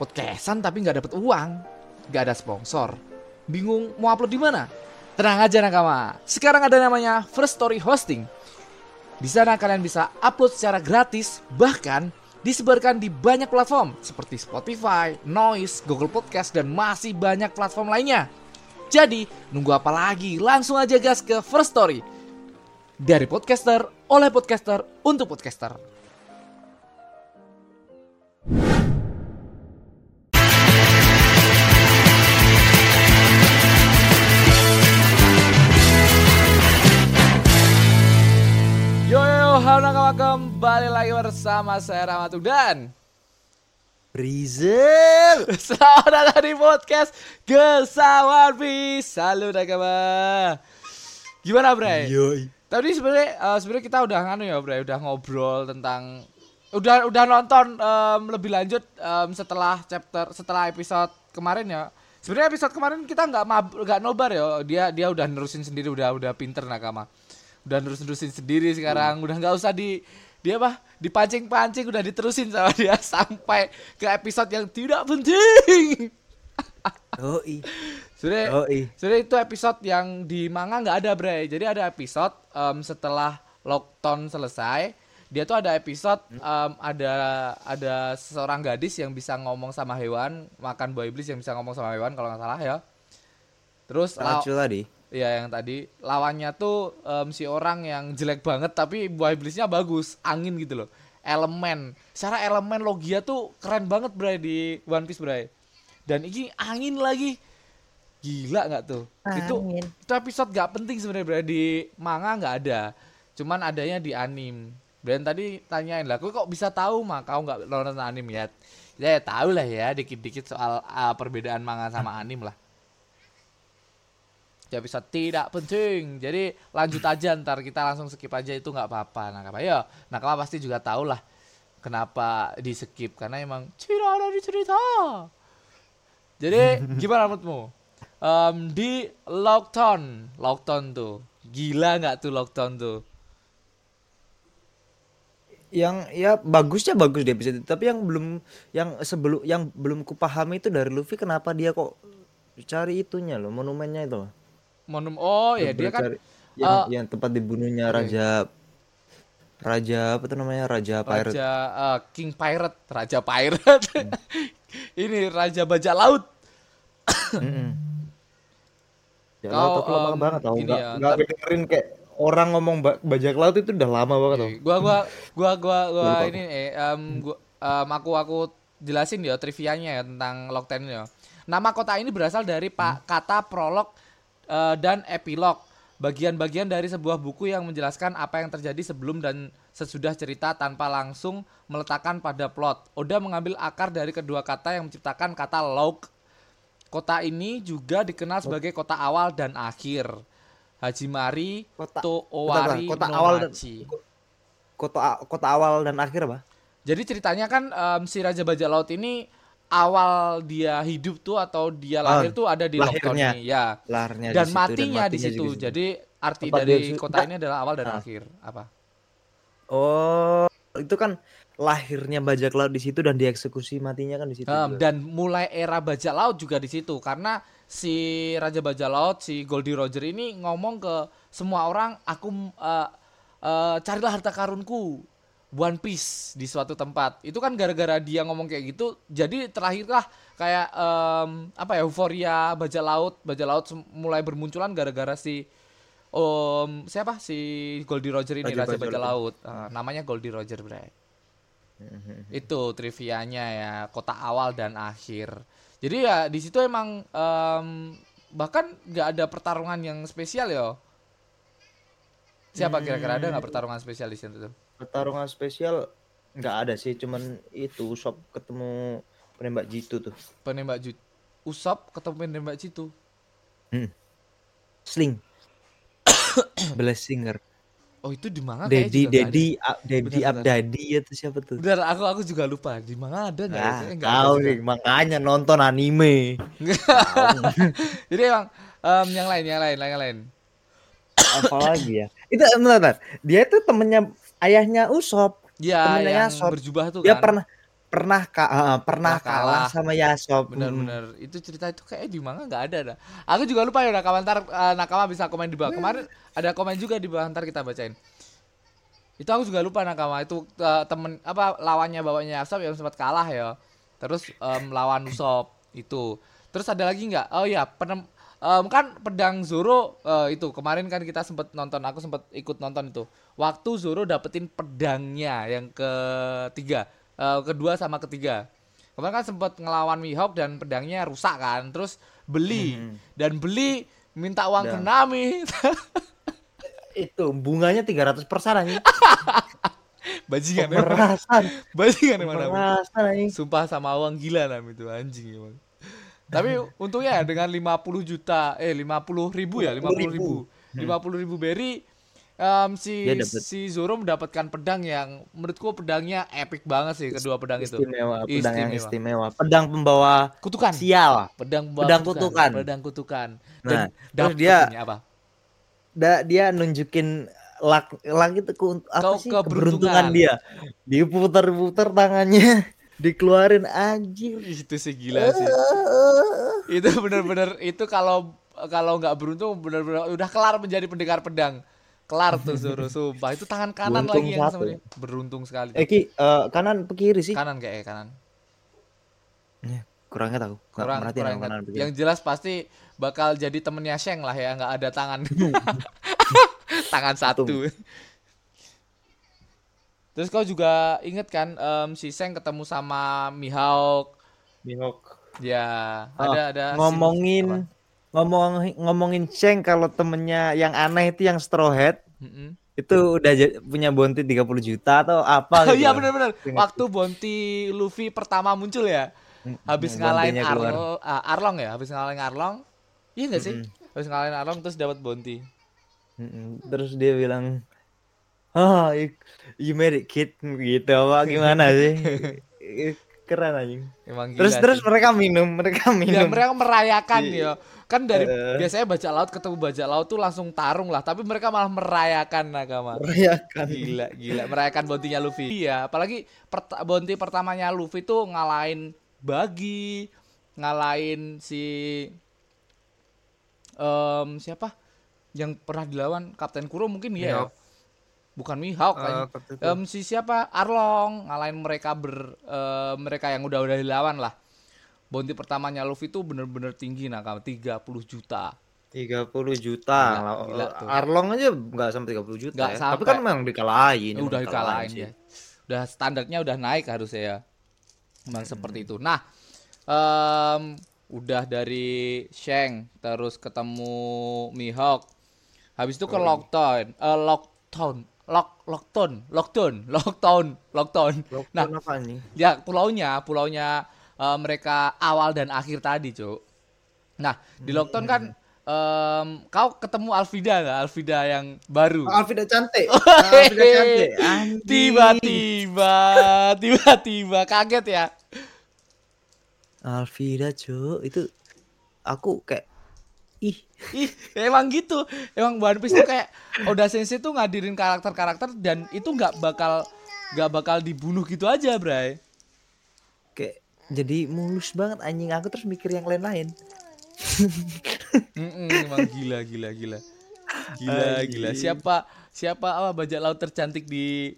podcastan tapi nggak dapet uang, nggak ada sponsor. Bingung mau upload di mana? Tenang aja nakama. Sekarang ada namanya First Story Hosting. Di sana kalian bisa upload secara gratis, bahkan disebarkan di banyak platform seperti Spotify, Noise, Google Podcast, dan masih banyak platform lainnya. Jadi, nunggu apa lagi? Langsung aja gas ke First Story. Dari podcaster, oleh podcaster, untuk podcaster. Halo nakama kembali lagi bersama saya Ramatuk dan Rizal. Selamat datang di podcast Gesawan Bisa lu nakama Gimana Bray? Yoi. Tadi sebenarnya eh, sebenarnya kita udah nganu ya Bray, udah ngobrol tentang udah udah nonton em, lebih lanjut em, setelah chapter setelah episode kemarin ya. Sebenarnya episode kemarin kita nggak nggak nobar ya. Dia dia udah nerusin sendiri udah udah pinter nakama. Udah nerus-nerusin sendiri sekarang, udah nggak usah di dia apa dipancing-pancing udah diterusin sama dia sampai ke episode yang tidak penting. Yoi. Sebenarnya Yoi. sebenarnya itu episode yang di manga nggak ada bre. Jadi ada episode em, setelah lockdown selesai, dia tuh ada episode em, ada ada seorang gadis yang bisa ngomong sama hewan, makan buah iblis yang bisa ngomong sama hewan kalau nggak salah ya. Terus Racul tadi. Ya yang tadi lawannya tuh em, si orang yang jelek banget tapi buah iblisnya bagus, angin gitu loh. Elemen, secara elemen logia tuh keren banget bre di One Piece bre. Dan ini angin lagi. Gila nggak tuh? Itu Angin. itu episode gak penting sebenarnya bre di manga nggak ada. Cuman adanya di anim. Brian tadi tanyain lah, kok kok bisa tahu mah kau nggak nonton anim ya? Ya tahu lah ya dikit-dikit soal ah, perbedaan manga sama anim lah. Ya bisa tidak penting. Jadi lanjut aja ntar kita langsung skip aja itu nggak apa-apa. Nah, apa ya? Nah, kamu pasti juga tahu lah kenapa di skip karena emang tidak ada di cerita. Jadi gimana menurutmu? Em, di lockdown, lockdown tuh gila nggak tuh lockdown tuh? Yang ya bagusnya bagus di episode itu, tapi yang belum yang sebelum yang belum kupahami itu dari Luffy kenapa dia kok cari itunya loh, monumennya itu. Monum oh ya dia kan yang, eh, yang tempat dibunuhnya raja raja apa tuh namanya raja pirate. raja eh, king pirate, raja pirate. Ini raja bajak laut. Mm-mm. Ya, Kau, laut aku lama em, banget tau nggak ya, nggak dengerin kayak orang ngomong ba- bajak laut itu udah lama banget tau. Gua gua gua gua gua ini eh em, gua em, aku aku jelasin ya trivianya ya tentang lockdown ya. Nama kota ini berasal dari pak kata prolog eh, dan epilog. Bagian-bagian dari sebuah buku yang menjelaskan apa yang terjadi sebelum dan sesudah cerita tanpa langsung meletakkan pada plot. Oda mengambil akar dari kedua kata yang menciptakan kata log. Kota ini juga dikenal sebagai kota awal dan akhir. Hajimari Kota- to bentar, Owari kota no awal dan-. Kota kota awal dan akhir apa? Jadi ceritanya kan em, si Raja Bajak Laut ini awal dia hidup tuh atau dia Ah, lahir tuh ada di lockdown lahirnya. ini ya. Larnya Dan di situ, matinya di matinya di situ. Jadi arti Tempat dari dia- kota ini adalah awal dan Ah. akhir. Apa? Oh, itu kan lahirnya bajak laut di situ dan dieksekusi matinya kan di situ. Juga. dan mulai era bajak laut juga di situ karena si Raja Bajak Laut si Goldie Roger ini ngomong ke semua orang aku eh, eh, carilah harta karunku One Piece di suatu tempat. Itu kan gara-gara dia ngomong kayak gitu jadi terakhirlah kayak em, apa ya euforia bajak laut bajak laut mulai bermunculan gara-gara si om siapa? Si Goldie Roger ini Raja Bajak Laut. Eh, namanya Goldie Roger bre. Itu trivianya ya kota awal dan akhir. Jadi ya di situ emang em, bahkan nggak ada pertarungan yang spesial ya siapa kira-kira ada nggak pertarungan spesial di situ tuh Pertarungan spesial nggak ada sih, cuman itu Sop ketemu penembak jitu tuh. penembak jut Usop ketemu penembak Citu Sling. Blessinger. oh itu di mana Dedi. Dedi Dedi. Abdadi itu siapa tuh? Bener, aku aku juga lupa di mana ada nggak ya? Nah, kau juga. nih makanya nonton anime. jadi emang em, yang lain yang lain yang lain Apa lagi ya? Itu bentar, bentar. Dia tuh temennya ayahnya Usop. ya Temennya yang Sop. berjubah tuh Dia kan pernah pernah ka uh, pernah Pernah kalah kalah. sama Yasop. Hmm. Bener-bener itu cerita itu kayak di manga nggak ada dah. Aku juga lupa ya nakama ntar eh, nakama bisa komen di bawah. Kemarin ada komen juga di bawah ntar kita bacain. Itu aku juga lupa nakama itu eh, temen apa lawannya bawanya Yasop yang sempat kalah ya. Terus em, lawan Usop itu. Terus ada lagi nggak? Oh ya penem em, kan pedang Zoro eh, itu kemarin kan kita sempat nonton aku sempat ikut nonton itu. Waktu Zoro dapetin pedangnya yang ketiga, eh, kedua sama ketiga. Kemarin kan sempat ngelawan Mihawk dan pedangnya rusak kan. Terus beli dan beli minta uang ke Nami. Itu bunganya 300 persen anjing. Bajingan. Pemerasan. Bajingan. Pemerasan anjing. Sumpah sama uang gila Nami itu anjing emang. Tapi untungnya ya dengan 50 juta eh 50 ribu ya 50 ribu 50 ribu berry em, si si Zoro mendapatkan pedang yang menurutku pedangnya epic banget sih kedua pedang itu Istimewa, pedang yang Istimewa. istimewa. Pedang pembawa kutukan sial. pedang bawa Pedang kutukan. pedang kutukan Nah, dan terus dia- apa Da, dia nunjukin lak lak itu apa Ke- sih keberuntungan. keberuntungan dia. Diputar-putar tangannya, dikeluarin anjir. itu sih gila sih itu bener-bener itu kalau kalau nggak beruntung bener-bener udah kelar menjadi pendekar pedang kelar tuh Zoro sumpah itu tangan kanan Beruntung lagi yang satu. sama dia beruntung sekali Eki eh, kanan kiri sih? kanan kayak kanan Ya, kurangnya tahu. Kurang merhatiin kurang yang kanan kiri. yang jelas pasti bakal jadi temennya Sheng lah ya nggak ada tangan tangan satu terus kau juga inget kan em, si Sheng ketemu sama Mihawk Mihawk. ya Ah, ada ada ngomongin ngomong ngomongin Cheng kalau temennya yang aneh itu yang straw hat Mm-mm. itu udah ja- punya bounty 30 juta atau apa Oh gitu iya benar-benar. Waktu Bonti Luffy pertama muncul ya. Habis Hmm, ngalahin. Arlo, ah, Arlong ya, habis ngalahin Arlong. Iya enggak sih? Mm-mm. Habis ngalahin Arlong terus dapat Bonti. Mm-mm. terus dia bilang ah you, you made it kid gitu apa gimana sih keren anjing Emang gila. terus terus sih. mereka minum mereka ya minum mereka merayakan ya. Iya. Kan dari Eh. biasanya bajak laut ketemu bajak laut tuh langsung tarung lah, tapi mereka malah merayakan nakama. merayakan Gila, gila. Merayakan bontinya Luffy. Iya, apalagi pert- bonti pertamanya Luffy tuh ngalahin Bagi, ngalahin si em siapa? Yang pernah dilawan Kapten Kuro mungkin ya. Mihawk. Bukan Mihawk Eh, waktu itu. Em, si siapa? Arlong ngalahin mereka ber eh, mereka yang udah-udah dilawan lah. Bounty pertamanya Luffy tuh bener-bener tinggi nah 30 juta. 30 juta Gila, gila tuh. Arlong aja nggak sampai 30 juta Nggak ya. sampai. tapi kan memang dikalahin Ya, udah dikalahin ya. Udah standarnya udah naik harusnya ya. Memang Hmm. seperti itu. Nah, em, udah dari Sheng terus ketemu Mihawk. Habis itu ke Oh. Lockdown, eh Lockdown, Lock Lockdown, Lockdown, Lockdown, Lockdown. Nah, apa nih ya pulaunya, pulaunya eh, mereka awal dan akhir tadi, Cuk. Nah, di Lockdown kan em, kau ketemu Alvida nggak? Alvida yang baru. Alvida cantik Alvida cantik. Tiba-tiba, tiba-tiba kaget ya. Alvida cu itu aku kayak ih Ih, emang gitu. Emang One Piece tuh kayak Oda Sensei tuh ngadirin karakter-karakter dan itu nggak bakal nggak bakal dibunuh gitu aja, Bray. kayak jadi mulus banget anjing aku terus mikir yang lain-lain Mm-mm, emang gila, gila, gila. Gila, Anjing. gila. Siapa siapa apa bajak laut tercantik di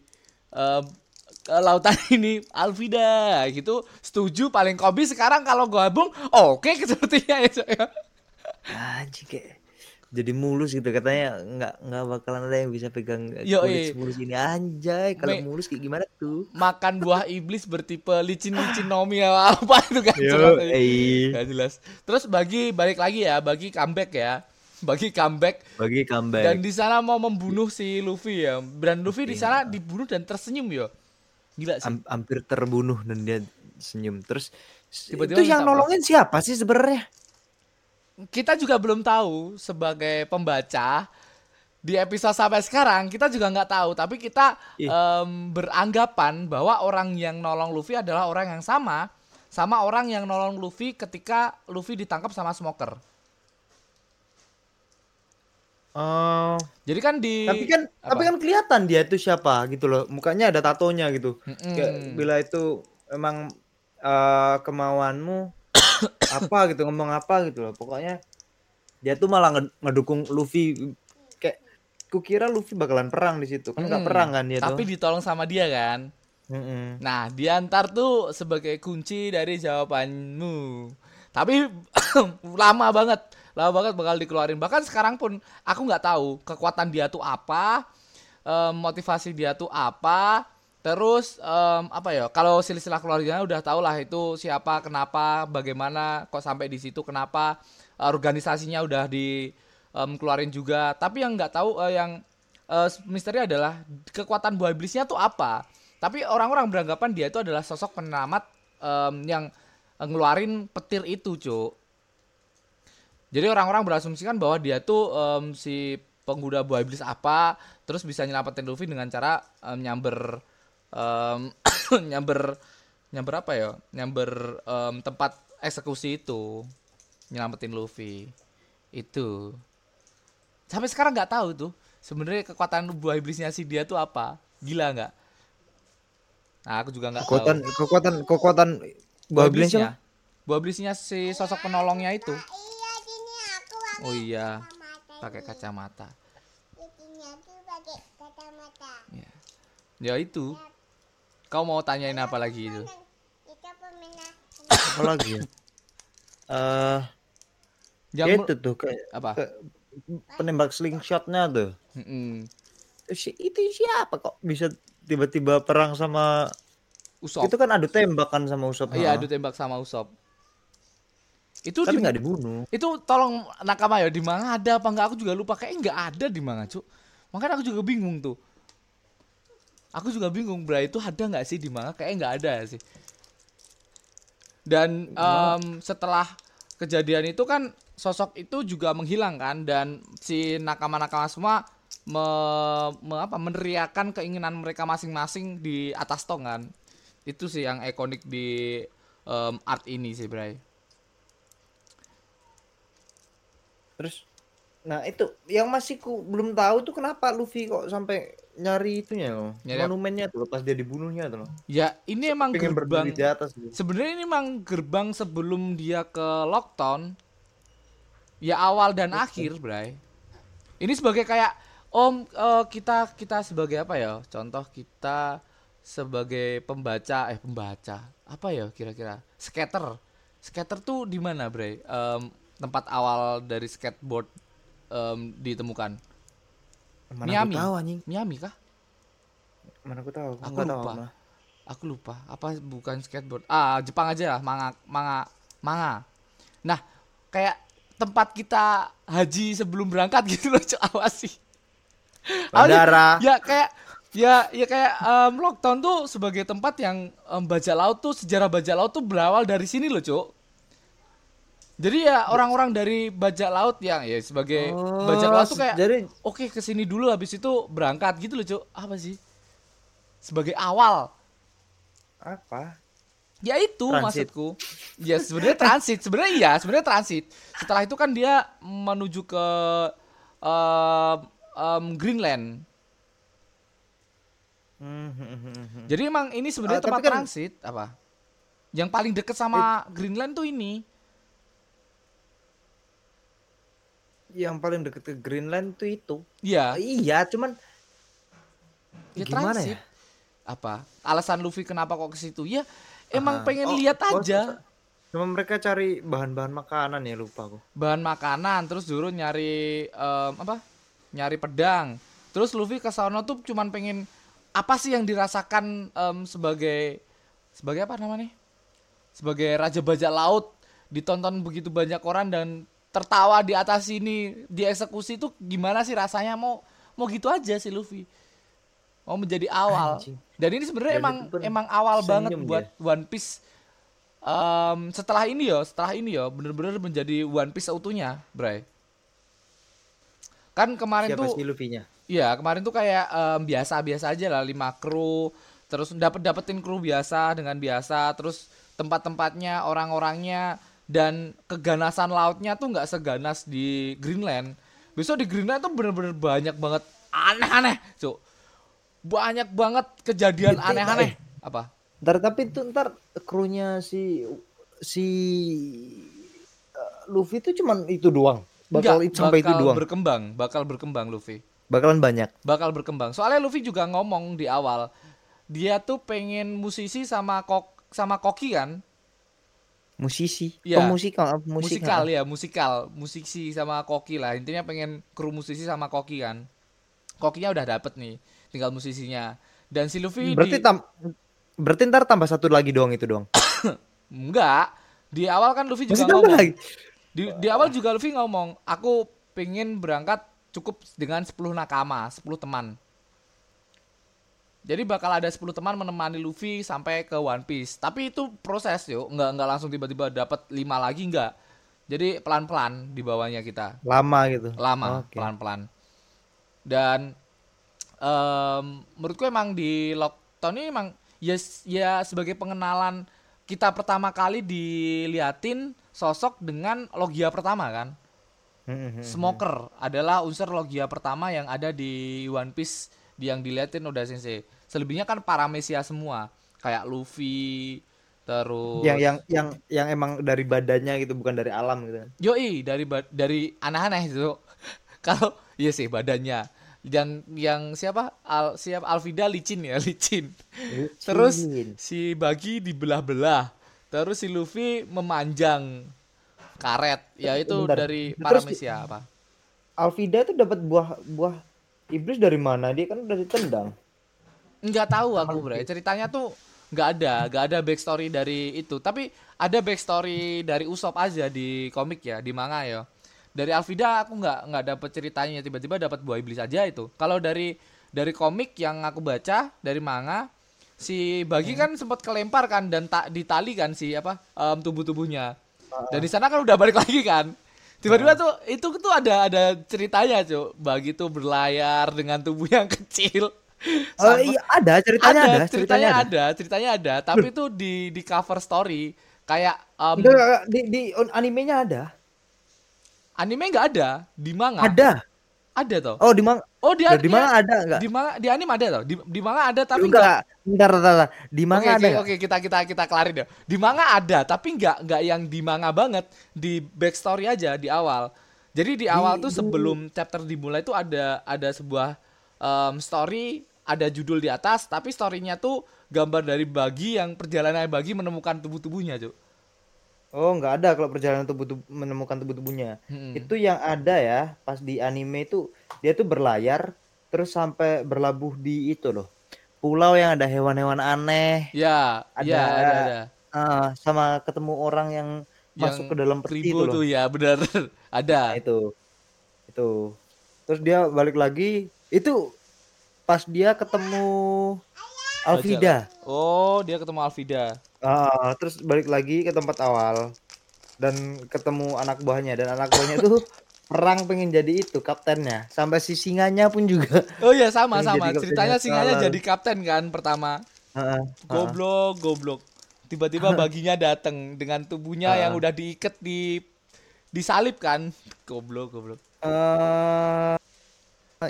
ke lautan ini Alvida gitu setuju paling kobi sekarang kalau gabung oke sepertinya ya Cok, ya. Anjing kayak jadi mulus gitu katanya nggak nggak bakalan ada yang bisa pegang Yo, kulit iya. mulus ini anjay kalau Me- mulus kayak gimana tuh makan buah iblis bertipe licin-licin nomi apa itu kan Yo, jelas. Nggak jelas. Terus bagi balik lagi ya, bagi comeback ya. Bagi comeback bagi comeback dan di sana mau membunuh si Luffy ya. Dan Luffy di sana dibunuh dan tersenyum ya. Gila sih. Am- hampir terbunuh dan dia senyum terus Tiba-tiba itu yang nolongin siapa sih sebenarnya Kita juga belum tahu sebagai pembaca di episode sampai sekarang kita juga nggak tahu tapi kita Ih. em, beranggapan bahwa orang yang nolong Luffy adalah orang yang sama sama orang yang nolong Luffy ketika Luffy ditangkap sama Smoker. oh Jadi kan di tapi kan apa? tapi kan kelihatan dia itu siapa gitu loh mukanya ada tatonya gitu kayak bila itu memang eh, kemauanmu apa gitu ngomong apa gitu loh pokoknya dia tuh malah nge- ngedukung Luffy kayak kukira Luffy bakalan perang di situ kan nggak Mm. perang kan dia Tapi tuh ditolong sama dia kan. Mm-mm. Nah, diantar tuh sebagai kunci dari jawabanmu. Tapi lama banget, lama banget bakal dikeluarin. Bahkan sekarang pun aku nggak tahu kekuatan dia tuh apa, em, motivasi dia tuh apa. Terus em, apa ya? Kalau silsilah keluarganya udah tau lah itu siapa, kenapa, bagaimana, kok sampai di situ, kenapa organisasinya udah di em, keluarin juga. Tapi yang nggak tahu eh, yang eh, misteri adalah kekuatan buah iblisnya tuh apa. Tapi orang-orang beranggapan dia itu adalah sosok penyelamat em, yang ngeluarin petir itu, Cuk. Jadi orang-orang berasumsikan bahwa dia tuh em, si pengguna buah iblis apa, terus bisa nyelamatin Luffy dengan cara em, nyamber em, nyamber nyamber apa ya? Nyamber em, tempat eksekusi itu, nyelamatin Luffy. Itu. Sampai sekarang nggak tahu tuh sebenarnya kekuatan buah iblisnya si dia tuh apa. Gila nggak? Nah, aku juga nggak tahu. kekuatan kekuatan kekuatan buah iblis iblisnya. Buah iblisnya si sosok penolongnya itu. Iya sini aku pakai Oh iya, kacamata. pakai kacamata. Sini aku pakai kacamata. Ya. Ya itu. Kau mau tanyain apa lagi itu? Apa lagi ya eh Yang ya itu tuh kayak apa? kayak penembak slingshotnya tuh Mm-mm. Si- itu siapa kok bisa tiba-tiba perang sama Usop. itu kan adu tembakan sama Usop Iya, ha. adu tembak sama Usop. Itu tapi di, nggak dibunuh itu tolong nakama ya di manga ada apa enggak? Aku juga lupa kayak nggak ada di manga, Cuk. Makanya aku juga bingung tuh. Aku juga bingung, Bra, itu ada nggak sih di manga? Kayaknya nggak ada sih. Dan em, setelah kejadian itu kan sosok itu juga menghilang kan dan si nakama-nakama semua me, me- apa meneriakan keinginan mereka masing-masing di atas tong kan. Itu sih yang ikonik di em, art ini sih, Bray. terus nah itu yang masih ku belum tahu tuh kenapa Luffy kok sampai nyari itunya loh Nyari monumennya tuh pas dia dibunuhnya tuh loh Ya, ini emang pengen gerbang di atas gitu. Sebenarnya ini emang gerbang sebelum dia ke Lockdown. Ya awal dan akhir, Bray. Ini sebagai kayak Om eh, kita kita sebagai apa ya? Contoh kita sebagai pembaca eh pembaca. Apa ya kira-kira? Skater. Skater tuh di mana, Bray? Em, tempat awal dari skateboard em, ditemukan. Mana Miami. aku tahu anjing Miami kah? mana aku tahu Aku nggak tahu lupa. malah. Aku lupa. Apa bukan skateboard? Ah, Jepang aja lah, manga manga manga. Nah, kayak tempat kita haji sebelum berangkat gitu loh, Cok. Awas sih. Apa sih? bandara Ya kayak ya ya kayak em, Lockdown tuh sebagai tempat yang em, bajak laut tuh sejarah bajak laut tuh berawal dari sini loh, Cok. Jadi ya orang-orang dari bajak laut yang ya sebagai Oh, bajak laut tuh kayak jadi oke ke sini dulu habis itu berangkat gitu loh, Cok. Apa sih? Sebagai awal. apa Ya itu Transit. maksudku. Ya sebenarnya transit, sebenarnya iya, sebenarnya transit. Setelah itu kan dia menuju ke em, em, Greenland. Hmm, hmm, hmm. Jadi emang ini sebenarnya tapi tempat kan- transit apa? Yang paling deket sama Greenland tuh ini. Yang paling deket ke Greenland tuh itu Iya, iya cuman ya gimana transit. ya Apa? Alasan Luffy kenapa kok ke situ? Ya emang Ah, pengen oh, lihat oh, aja cuma mereka cari bahan-bahan makanan ya lupa aku bahan makanan, terus dulu nyari em, apa? Nyari pedang. Terus Luffy ke sono tuh cuman pengen apa sih yang dirasakan em, sebagai sebagai apa namanya? Sebagai raja bajak laut ditonton begitu banyak orang dan tertawa di atas sini dieksekusi itu gimana sih rasanya mau mau gitu aja sih Luffy. Mau menjadi awal. Anjing. Dan ini sebenarnya emang emang awal banget dia. buat One Piece. Em, setelah ini ya, setelah ini ya bener-bener menjadi One Piece seutuhnya, Bray. Kan kemarin siapa tuh Luffy-nya Iya, kemarin tuh kayak em, biasa-biasa aja lah, lima kru, terus dapet dapetin kru biasa dengan biasa, terus tempat-tempatnya, orang-orangnya, dan keganasan lautnya tuh nggak seganas di Greenland. Besok di Greenland tuh bener-bener banyak banget aneh-aneh, cuk. Banyak banget kejadian nggak aneh-aneh. ya? Apa? Ntar tapi itu ntar krunya si si eh, Luffy itu cuman itu doang. Bakal Nggak, sampai itu bakal doang. berkembang, bakal berkembang Luffy. Bakalan banyak. Bakal berkembang. Soalnya Luffy juga ngomong di awal, dia tuh pengen musisi sama kok sama koki kan? Musisi. Iya. Oh, musikal, musik, musikal ya, musikal, musisi sama koki lah. Intinya pengen kru musisi sama koki kan. Kokinya udah dapet nih, tinggal musisinya. Dan si Luffy Berarti di... tam berarti ntar tambah satu lagi doang itu doang. enggak. Di awal kan Luffy juga Masih ngomong. lagi. Di, di awal juga Luffy ngomong, aku pengen berangkat cukup dengan 10 nakama, 10 teman. Jadi bakal ada 10 teman menemani Luffy sampai ke One Piece. Tapi itu proses yuk, nggak nggak langsung tiba-tiba dapat 5 lagi nggak. Jadi pelan-pelan di bawahnya kita. Lama gitu. Lama, Oke. pelan-pelan. Dan em, menurutku emang di Lockdown ini emang ya ya sebagai pengenalan kita pertama kali diliatin sosok dengan logia pertama kan. Hmm, hmm, hmm. Smoker adalah unsur logia pertama yang ada di One Piece yang diliatin udah sensei. Selebihnya kan paramesia semua, kayak Luffy, terus Yang yang yang yang emang dari badannya gitu bukan dari alam gitu kan. Yoi dari dari aneh-aneh itu. Kalau iya sih badannya. Yang yang siapa? Al siapa Alvida licin ya, licin. Terus Licin. si Bagi dibelah-belah. Terus si Luffy memanjang karet, yaitu Bentar. dari Terus paramesia apa? Alvida itu dapat buah buah iblis dari mana? Dia kan udah ditendang. Nggak tahu aku bre. Ceritanya tuh nggak ada, nggak ada backstory dari itu. Tapi ada backstory dari Usop aja di komik ya, di manga ya. Dari Alvida aku nggak nggak dapet ceritanya. Tiba-tiba dapat buah iblis aja itu. Kalau dari dari komik yang aku baca dari manga, si Bagi kan sempat kelempar kan dan tak ditali kan si apa em, tubuh-tubuhnya. Dan di sana kan udah balik lagi kan. Tiba-tiba tuh itu tuh ada ada ceritanya cuy. Bagi tuh berlayar dengan tubuh yang kecil. Oh iya ada ceritanya ada, ceritanya ada, ceritanya ada, tapi itu di di cover story kayak um, di di on- animenya ada. anime nggak ada di manga Ada. Ada toh Oh di mang oh dia di manga ada enggak? di manga di anime ada toh di, di manga ada tapi enggak. nggak Bentar, bentar, bentar. Di manga ada. oke oke kita kita kita kelarin deh di manga ada tapi nggak nggak yang di manga banget di backstory aja di awal jadi di awal tuh sebelum chapter dimulai tuh ada ada sebuah um, story ada judul di atas tapi storynya tuh gambar dari bagi yang perjalanan bagi menemukan tubuh-tubuhnya cuy Oh, enggak ada kalau perjalanan tubuh, tubuh menemukan tubuh-tubuhnya. Hmm. Itu yang ada ya, pas di anime itu dia tuh berlayar terus sampai berlabuh di itu loh. Pulau yang ada hewan-hewan aneh, Ya, Ada- ya ada ada. ah, sama ketemu orang yang, masuk ke dalam peti itu loh. tuh ya, benar. ada. Nah, itu. Itu. Terus dia balik lagi, itu pas dia ketemu Alvida. Oh, dia ketemu Alvida. Ah, terus balik lagi ke tempat awal dan ketemu anak buahnya dan anak buahnya tuh perang pengen jadi itu kaptennya sampai si singanya pun juga Oh iya sama sama. Ceritanya singanya jadi kapten kan pertama. Heeh, Goblok, goblok. Tiba-tiba baginya datang dengan tubuhnya Ah. yang udah diikat di disalib kan. Goblok, goblok. eh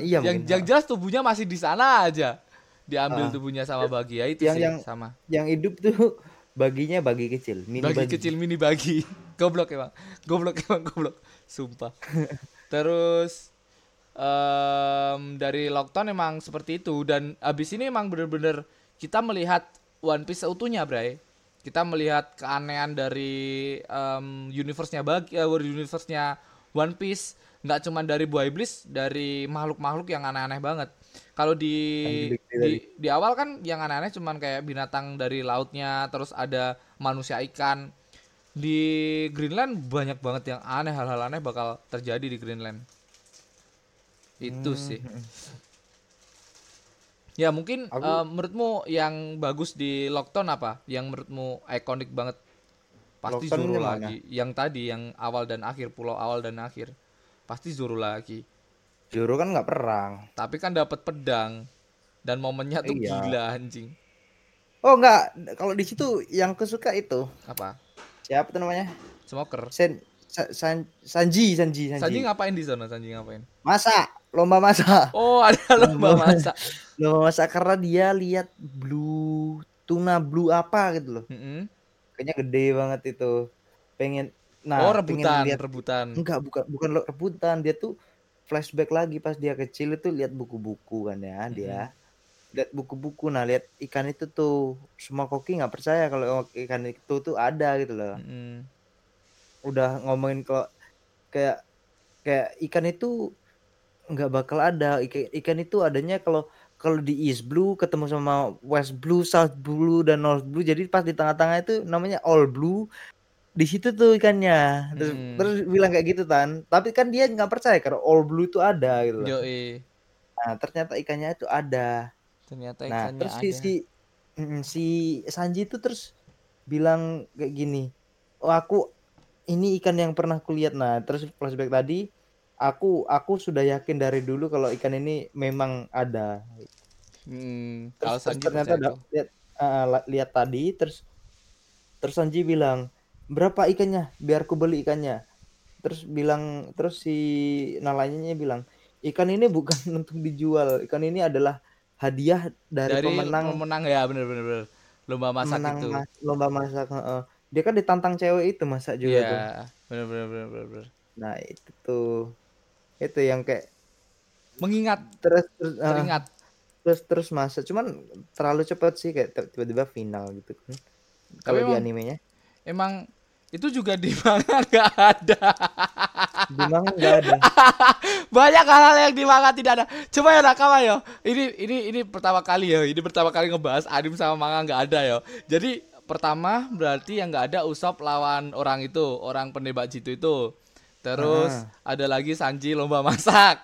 iya Yang yang jelas tubuhnya masih di sana aja. Diambil Ah. tubuhnya sama bagi ya itu Yang- sih yang- sama. yang hidup tuh baginya bagi kecil mini bagi, bagi, kecil mini bagi. Goblok emang. Goblok emang goblok. Sumpah. Terus em, dari lockdown emang seperti itu. Dan abis ini emang bener-bener kita melihat One Piece seutuhnya bray. Kita melihat keanehan dari em, universe-nya bagi eh, universe-nya One Piece. Nggak cuma dari buah iblis dari makhluk-makhluk yang aneh-aneh banget kalau di di- di awal kan yang aneh-aneh cuman kayak binatang dari lautnya terus ada manusia ikan. Di Greenland banyak banget yang aneh hal-hal aneh bakal terjadi di Greenland. Itu sih. ya mungkin Aku- eh, menurutmu yang bagus di Lockdown apa? Yang menurutmu ikonik banget? Pasti Lockdown Zoro lagi. Yang tadi yang awal dan akhir pulau awal dan akhir. Pasti Zoro lagi Juru kan nggak perang. Tapi kan dapat pedang. Dan momennya tuh Iya. gila anjing. Oh nggak. Kalau di situ yang kesuka itu. Apa? Siapa tuh namanya? Smoker. Sen Sa- San- Sanji Sanji Sanji, Sanji ngapain di sana? Sanji ngapain? Masak. Lomba masak. Oh ada lomba masak. lomba masak karena dia lihat blue tuna blue apa gitu loh. Mm-mm. kayaknya gede banget itu. Pengen nah oh pengen rebutan, lihat rebutan. enggak bukan bukan lo- rebutan. Dia tuh flashback lagi pas dia kecil itu lihat buku-buku kan ya dia lihat buku-buku. Nah lihat ikan itu tuh semua koki nggak percaya kalau ikan itu tuh ada gitu loh. Mm-mm. udah ngomongin kalau kayak kayak ikan itu nggak bakal ada. Ikan, ikan itu adanya kalau kalau di East Blue ketemu sama West Blue, South Blue dan North Blue. Jadi pas di tengah-tengah itu namanya All Blue di situ tuh ikannya terus Hmm. terus bilang kayak gitu tan tapi kan dia nggak percaya kalau All Blue itu ada gitu loh. Yoi. nah ternyata ikannya itu ada Ternyata nah ikannya terus si ada. si mm, si Sanji itu terus bilang kayak gini oh aku ini ikan yang pernah kulihat nah terus flashback tadi aku aku sudah yakin dari dulu kalau ikan ini memang ada Hmm, terus, kalau terus Sanji ternyata lihat la- lihat tadi terus terus Sanji bilang berapa ikannya biar ku beli ikannya terus bilang terus si nalanya bilang ikan ini bukan untuk dijual ikan ini adalah hadiah dari, Dari pemenang pemenang ya bener bener bener. Lomba masak menang itu. mas- lomba masak heeh. dia kan ditantang cewek itu masak juga Iya, tuh bener bener bener bener. bener. nah itu tuh itu yang kayak Mengingat, terus terus ah, teringat. terus terus masak cuman terlalu cepat sih kayak tiba-tiba final gitu kan kalau di animenya Emang itu juga di manga nggak ada. di manga nggak ada Banyak hal-hal yang di manga tidak ada. Coba ya nakama yo. Ini ini ini pertama kali ya. Ini pertama kali ngebahas anime sama manga nggak ada yo. Jadi pertama berarti yang nggak ada Usop lawan orang itu, orang penembak jitu itu. Terus ada lagi Sanji lomba masak.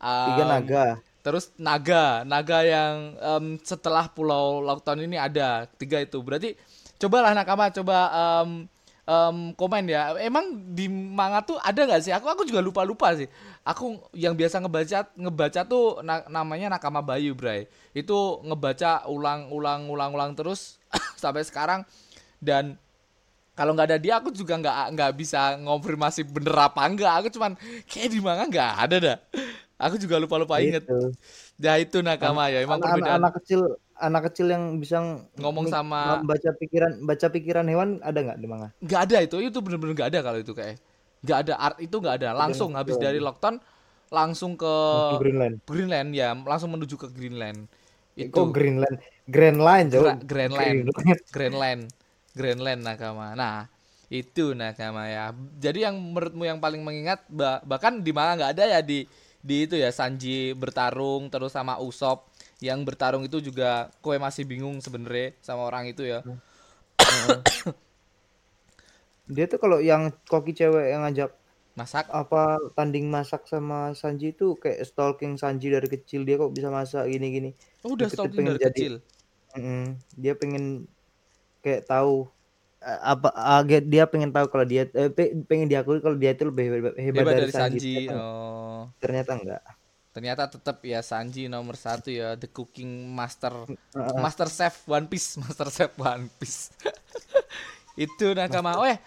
tiga Em, naga Terus naga, naga yang em, setelah Pulau Lockdown ini ada tiga itu. Berarti cobalah nakama coba em, em, komen ya. Emang di manga tuh ada nggak sih? Aku aku juga lupa lupa sih. Aku yang biasa ngebaca ngebaca tuh na- namanya Nakama Bayu, Bray. Itu ngebaca ulang-ulang ulang-ulang terus sampai sekarang dan kalau nggak ada dia aku juga nggak nggak bisa ngonfirmasi bener apa enggak. Aku cuman kayak di manga nggak ada dah. Aku juga lupa-lupa inget. Gitu. Ya itu nakama ya, emang anak, perbedaan anak kecil anak kecil yang bisa ng- ngomong ng- sama baca pikiran baca pikiran hewan ada nggak di manga nggak ada itu, itu bener-bener nggak ada kalau itu kayak. Nggak ada art itu nggak ada. Langsung habis dari lockdown langsung ke Greenland. Greenland ya, langsung menuju ke Greenland. kok Itu. Greenland? Grand Line jauh. Greenland, Greenland. Greenland, Greenland nakama. Nah itu nakama ya. Jadi yang menurutmu yang paling mengingat ba- bahkan di mana nggak ada ya di di itu ya Sanji bertarung terus sama Usop yang bertarung itu juga kue masih bingung sebenarnya sama orang itu ya. dia tuh kalau yang koki cewek yang ngajak Masak apa tanding masak sama Sanji itu kayak stalking Sanji dari kecil dia kok bisa masak gini gini Oh, udah stalking pengen dari jadi- kecil. Mm, dia pengen kayak tahu eh, apa agak dia pengen tahu kalau dia eh, pe- pengen diakui kalau dia itu lebih hebat, hebat, dari, dari Sanji. Ternyata, Oh. ternyata enggak Ternyata tetap ya Sanji nomor satu ya the cooking master master chef One Piece master chef One Piece. Itu nakama. Oh eh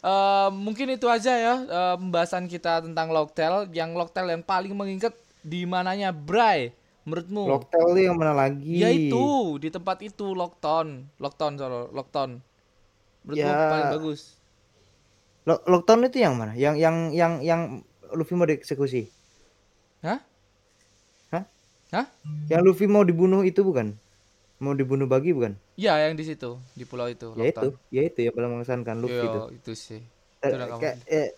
eh, mungkin itu aja ya eh, pembahasan kita tentang Locktail yang Locktail yang paling mengingat di mananya Bray menurutmu? Locktail tuh yang mana lagi? Ya itu di tempat itu Lockton Lockton sorry Lockton menurutmu Ya. paling bagus? Lo- Lockdown itu yang mana? Yang yang yang yang Luffy mau dieksekusi? Hah? Hah? Yang Luffy mau dibunuh itu bukan? Mau dibunuh bagi bukan? Ya yang di situ di pulau itu ya itu ya itu ya paling mengesankan Luffy itu Yo, itu. sih. Eh, itu kayak eh,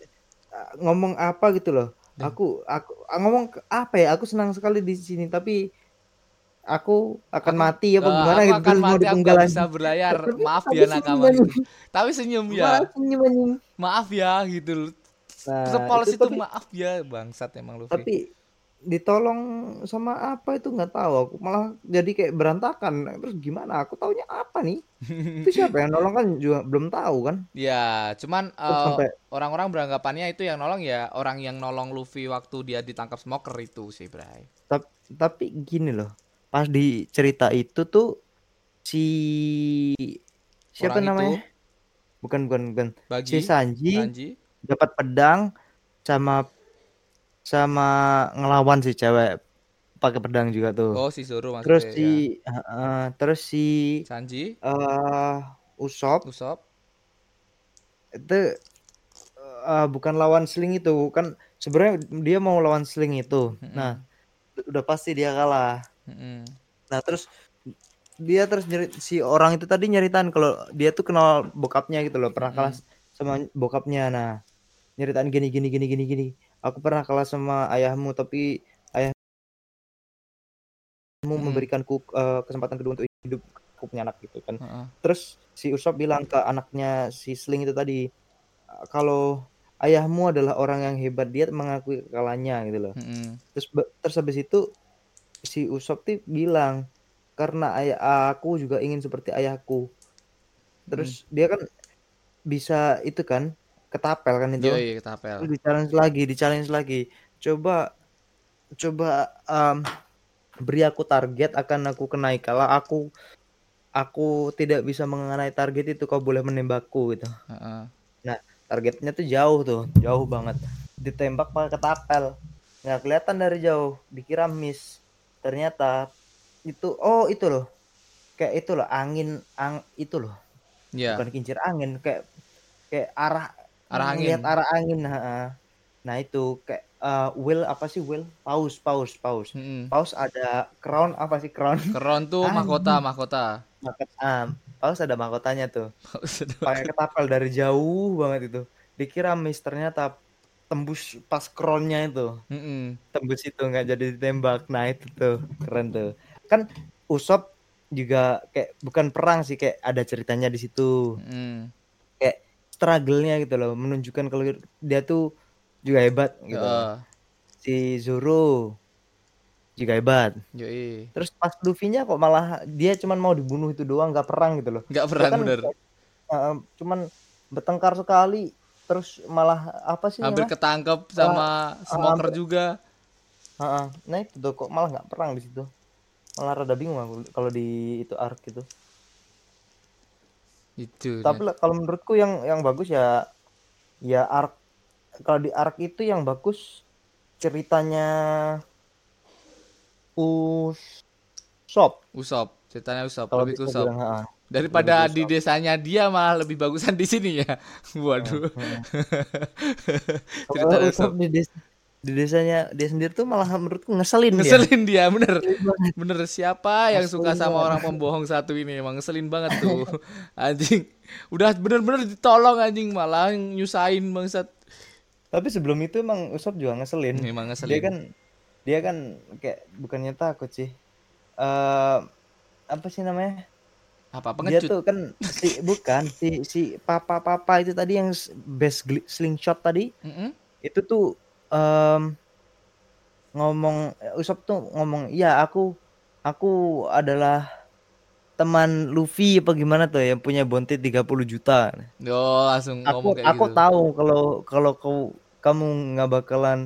ngomong apa gitu loh. Aku aku ah, ngomong apa ya? Aku senang sekali di sini tapi aku akan Aku- mati apa Eh, gimana aku gitu akan mau mati aku lagi. bisa berlayar. Maaf ya senyum nakama tapi senyum ya. Senyum anjing. maaf ya gitu. Loh Nah, itu itu, tapi, maaf ya bangsat emang Luffy. tapi ditolong sama apa itu? Nggak tahu. Aku malah jadi kayak berantakan. Terus gimana? Aku taunya apa nih? Itu siapa yang nolong? Kan juga belum tahu kan? Ya cuman sampai- orang-orang beranggapannya itu yang nolong ya orang yang nolong Luffy waktu dia ditangkap smoker itu sih Bray. Tapi, tapi gini loh. Pas di cerita itu tuh si siapa Orang itu, namanya bukan bukan bukan. Bagi si Sanji Sanji? dapat pedang sama sama ngelawan si cewek pakai pedang juga tuh. Oh, si Zoro maksudnya. terus ya. si Heeh, terus si Sanji, eh Usop Usopp. itu eh, bukan lawan Sling itu kan sebenarnya dia mau lawan Sling itu. Mm-mm. Nah, udah pasti dia kalah. Mm-mm. Nah, terus dia terus nyeri, si orang itu tadi nyeritain kalau dia tuh kenal bokapnya gitu loh, pernah kalah sama bokapnya. Nah, nyeritain gini gini gini gini gini. Aku pernah kalah sama ayahmu tapi ayahmu Mm-mm. memberikanku eh, kesempatan kedua untuk hidup aku punya anak gitu kan. Heeh. Terus si Usop bilang ke anaknya si Sling itu tadi kalau ayahmu adalah orang yang hebat dia mengakui kekalahnya gitu loh. Mm-mm. Terus terus habis itu si Usop tuh bilang karena ayah aku juga ingin seperti ayahku. Terus dia kan bisa itu kan ketapel kan itu. Yoi, kita apel. Terus di challenge lagi, di challenge lagi. Coba coba em, beri aku target akan aku kenai. Kalau aku aku tidak bisa mengenai target itu kau boleh menembakku gitu. Heeh. Targetnya tuh jauh tuh, jauh banget. Ditembak pakai ketapel. Nggak kelihatan dari jauh, dikira miss. Ternyata itu oh itu loh. Kayak itu loh, angin ang itu loh. Ya, Bukan kincir angin, kayak kayak arah Arah angin. ngeliat arah angin. ha-ha. Nah, itu kayak eh, will apa sih will? Paus, paus, paus. Mm-mm. Paus ada crown apa sih crown? Keren tuh Anjing. mahkota, mahkota. Mahkota. ah, paus ada mahkotanya tuh. pakai ketapel dari jauh banget itu dikira miss ternyata tembus pas crownnya itu Mm-mm. tembus itu nggak jadi ditembak nah itu tuh keren tuh kan Usop juga kayak bukan perang sih kayak ada ceritanya di situ Mm-mm. Struggle-nya gitu loh menunjukkan kalau dia tuh juga hebat gitu Heeh. si Zoro juga hebat Yoi. terus pas Luffy-nya kok malah dia cuman mau dibunuh itu doang nggak perang gitu loh Enggak Dia berat kan bener. uh, cuman bertengkar sekali terus malah apa sih Hampir ketangkep sama smoker hampir- juga. Heeh. nah itu tuh kok malah nggak perang di situ malah rada bingung aku kalau di itu arc itu Itu. tapi lah, kalau menurutku yang yang bagus ya ya arc kalau di arc itu yang bagus ceritanya Usop Usop, ceritanya Usop, kalau lebih ke Usop. bilang heeh. Daripada lebih di Usop. desanya dia malah lebih bagusan di sini ya. Waduh. Kalau Ceritanya Usop Usop. di, des- di desanya dia sendiri tuh malah menurutku ngeselin dia Ngeselin dia, bener. Bener siapa yang suka sama banget. orang pembohong satu ini emang ngeselin banget tuh. Anjing. Udah bener-bener ditolong anjing malah nyusahin bangsat. tapi sebelum itu emang Usop juga ngeselin Emang dia ngeselin. kan dia kan kayak bukannya takut sih eh apa sih namanya Apa dia pengecut? tuh kan si bukan si si papa papa itu tadi yang best slingshot tadi Mm-mm. itu tuh em, ngomong Usop tuh ngomong iya aku aku adalah teman Luffy apa gimana tuh yang punya bounty 30 juta. Yo, langsung aku ngomong kayak aku gitu. tahu kalau kalau kau kamu nggak bakalan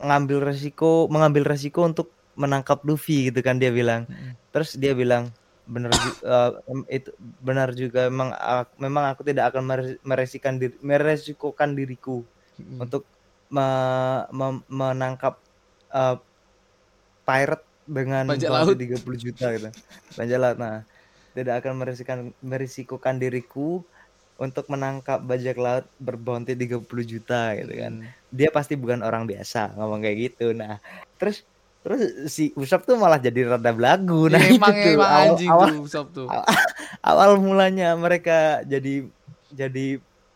ngambil resiko mengambil resiko untuk menangkap Luffy gitu kan dia bilang. Terus dia bilang benar ju- eh, em- itu benar juga memang aku, memang aku tidak akan mere- meresikan diri, meresikokan diriku untuk me- me- menangkap eh, pirate dengan bounty laut. 30 juta gitu bajak laut nah tidak akan meresikokan merisikokan diriku untuk menangkap bajak laut berbounty 30 juta gitu kan Mm. dia pasti bukan orang biasa ngomong kayak gitu nah terus terus si Usop tuh malah jadi rada belagu nah Ya, itu emang tuh emang awal, anjing awal, tuh Usop tuh. awal mulanya mereka jadi jadi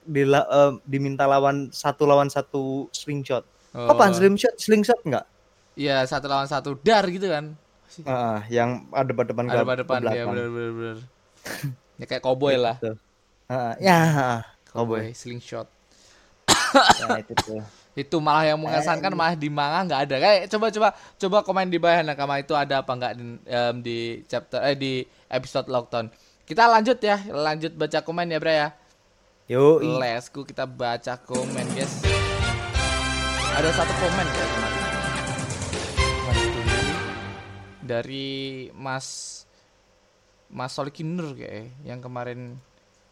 dila, eh, diminta lawan satu lawan satu slingshot Oh. apa slingshot slingshot enggak Iya, satu lawan satu dar gitu kan. Ah, yang ada depan ke, Ada ke depan ya belakang. bener bener bener. Ya kayak cowboy lah. Ah, ya Cowboy slingshot. ya itu tuh Itu malah yang mengesankan malah di manga nggak ada. Kayak coba coba coba komen di bawah nakama itu ada apa nggak di, em, di chapter eh di episode lockdown. Kita lanjut ya, lanjut baca komen ya, Bre ya. Yo Let's go kita baca komen, guys. Ada satu komen kayak kemarin. Dari Mas Mas Solikinur kayak yang kemarin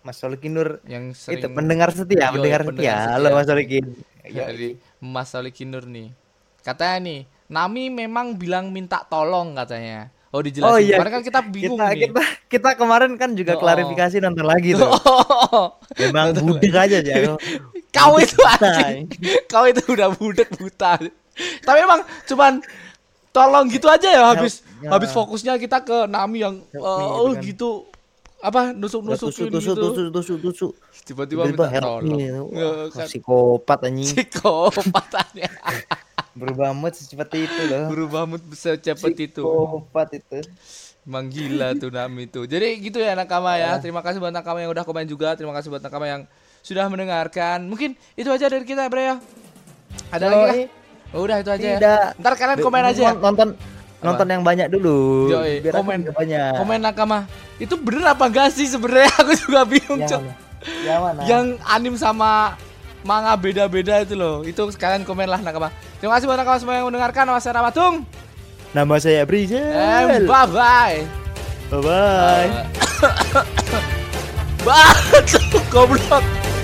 Mas Solikin Nur yang itu sering pendengar Yo, setia pendengar pendengar setia setia. halo Mas Solikin dari Mas Solikinur nih. Katanya nih, Nami memang bilang minta tolong katanya. Oh dijelasin. Oh iya. Kemarin kan kita bingung kita, nih. kita kita kemarin kan juga Oh. klarifikasi nonton lagi tuh. Memang budek aja ya. Kau itu anjing. Kau itu udah budek buta. Tapi emang cuman tolong gitu aja ya habis Ya. habis fokusnya kita ke Nami yang eh, me, oh gitu kan. gitu apa nusuk Tusuk tusuk gitu. tusuk tusuk tusuk. Tiba-tiba minta tolong. me. Ya, Wah, kan. Psikopat anjing. Berubah mood secepat itu loh. berubah mood secepat itu. Psikopat itu. Emang gila tuh Nami tuh. Jadi gitu ya Nakama ya. Terima kasih buat Nakama yang udah komen juga. Terima kasih buat Nakama yang sudah mendengarkan. Mungkin itu aja dari kita, Bre ya. Ada lagi kah? Yoi. Oh, udah itu aja ya. Tidak. Ntar kalian komen aja ya. Nonton nonton yang banyak dulu. Yoi, Biar komen. banyak. Komen Nakama. Itu bener apa enggak sih sebenarnya? Aku juga bingung, Cok. Yang mana? Yang anim sama manga beda-beda itu loh. Itu sekalian komen lah Nakama. Terima kasih buat Nakama semua yang mendengarkan. Nama saya Ramatung. Nama saya And Brizal. bye-bye. Bye bye. Bye. Goblok.